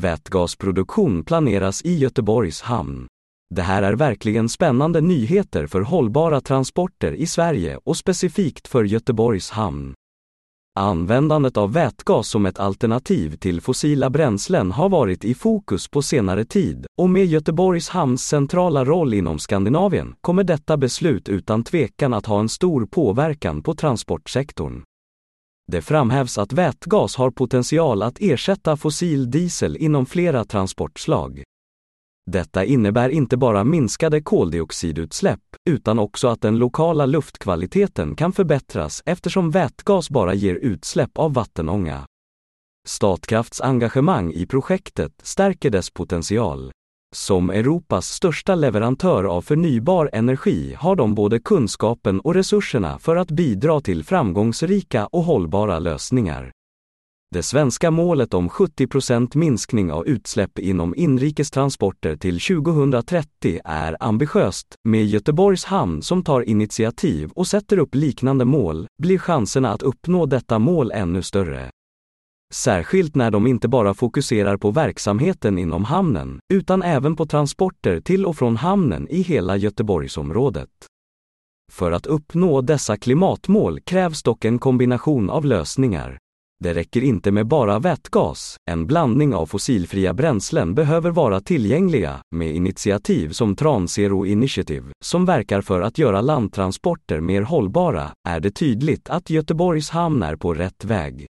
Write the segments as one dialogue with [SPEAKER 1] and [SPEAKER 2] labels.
[SPEAKER 1] Vätgasproduktion planeras i Göteborgs hamn. Det här är verkligen spännande nyheter för hållbara transporter i Sverige och specifikt för Göteborgs hamn. Användandet av vätgas som ett alternativ till fossila bränslen har varit i fokus på senare tid och med Göteborgs hamns centrala roll inom Skandinavien kommer detta beslut utan tvekan att ha en stor påverkan på transportsektorn. Det framhävs att vätgas har potential att ersätta fossil diesel inom flera transportslag. Detta innebär inte bara minskade koldioxidutsläpp, utan också att den lokala luftkvaliteten kan förbättras eftersom vätgas bara ger utsläpp av vattenånga. Statkrafts engagemang i projektet stärker dess potential. Som Europas största leverantör av förnybar energi har de både kunskapen och resurserna för att bidra till framgångsrika och hållbara lösningar. Det svenska målet om 70% minskning av utsläpp inom inrikestransporter till 2030 är ambitiöst. Med Göteborgs hamn som tar initiativ och sätter upp liknande mål blir chanserna att uppnå detta mål ännu större. Särskilt när de inte bara fokuserar på verksamheten inom hamnen, utan även på transporter till och från hamnen i hela Göteborgsområdet. För att uppnå dessa klimatmål krävs dock en kombination av lösningar. Det räcker inte med bara vätgas, en blandning av fossilfria bränslen behöver vara tillgängliga, med initiativ som Tranzero Initiative, som verkar för att göra landtransporter mer hållbara, är det tydligt att Göteborgs hamn är på rätt väg.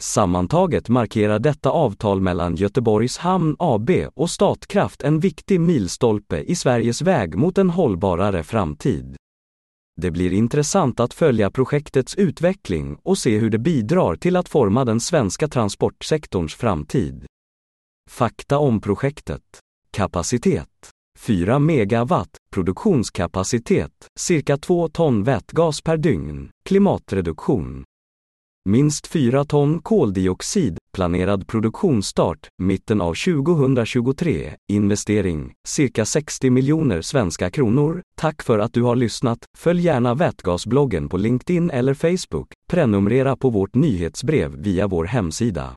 [SPEAKER 1] Sammantaget markerar detta avtal mellan Göteborgs Hamn AB och Statkraft en viktig milstolpe i Sveriges väg mot en hållbarare framtid. Det blir intressant att följa projektets utveckling och se hur det bidrar till att forma den svenska transportsektorns framtid. Fakta om projektet. Kapacitet. 4 megawatt, produktionskapacitet, cirka 2 ton vätgas per dygn, klimatreduktion. Minst 4 ton koldioxid, planerad produktionsstart, mitten av 2023, investering, cirka 60 miljoner svenska kronor. Tack för att du har lyssnat. Följ gärna Vätgasbloggen på LinkedIn eller Facebook. Prenumerera på vårt nyhetsbrev via vår hemsida.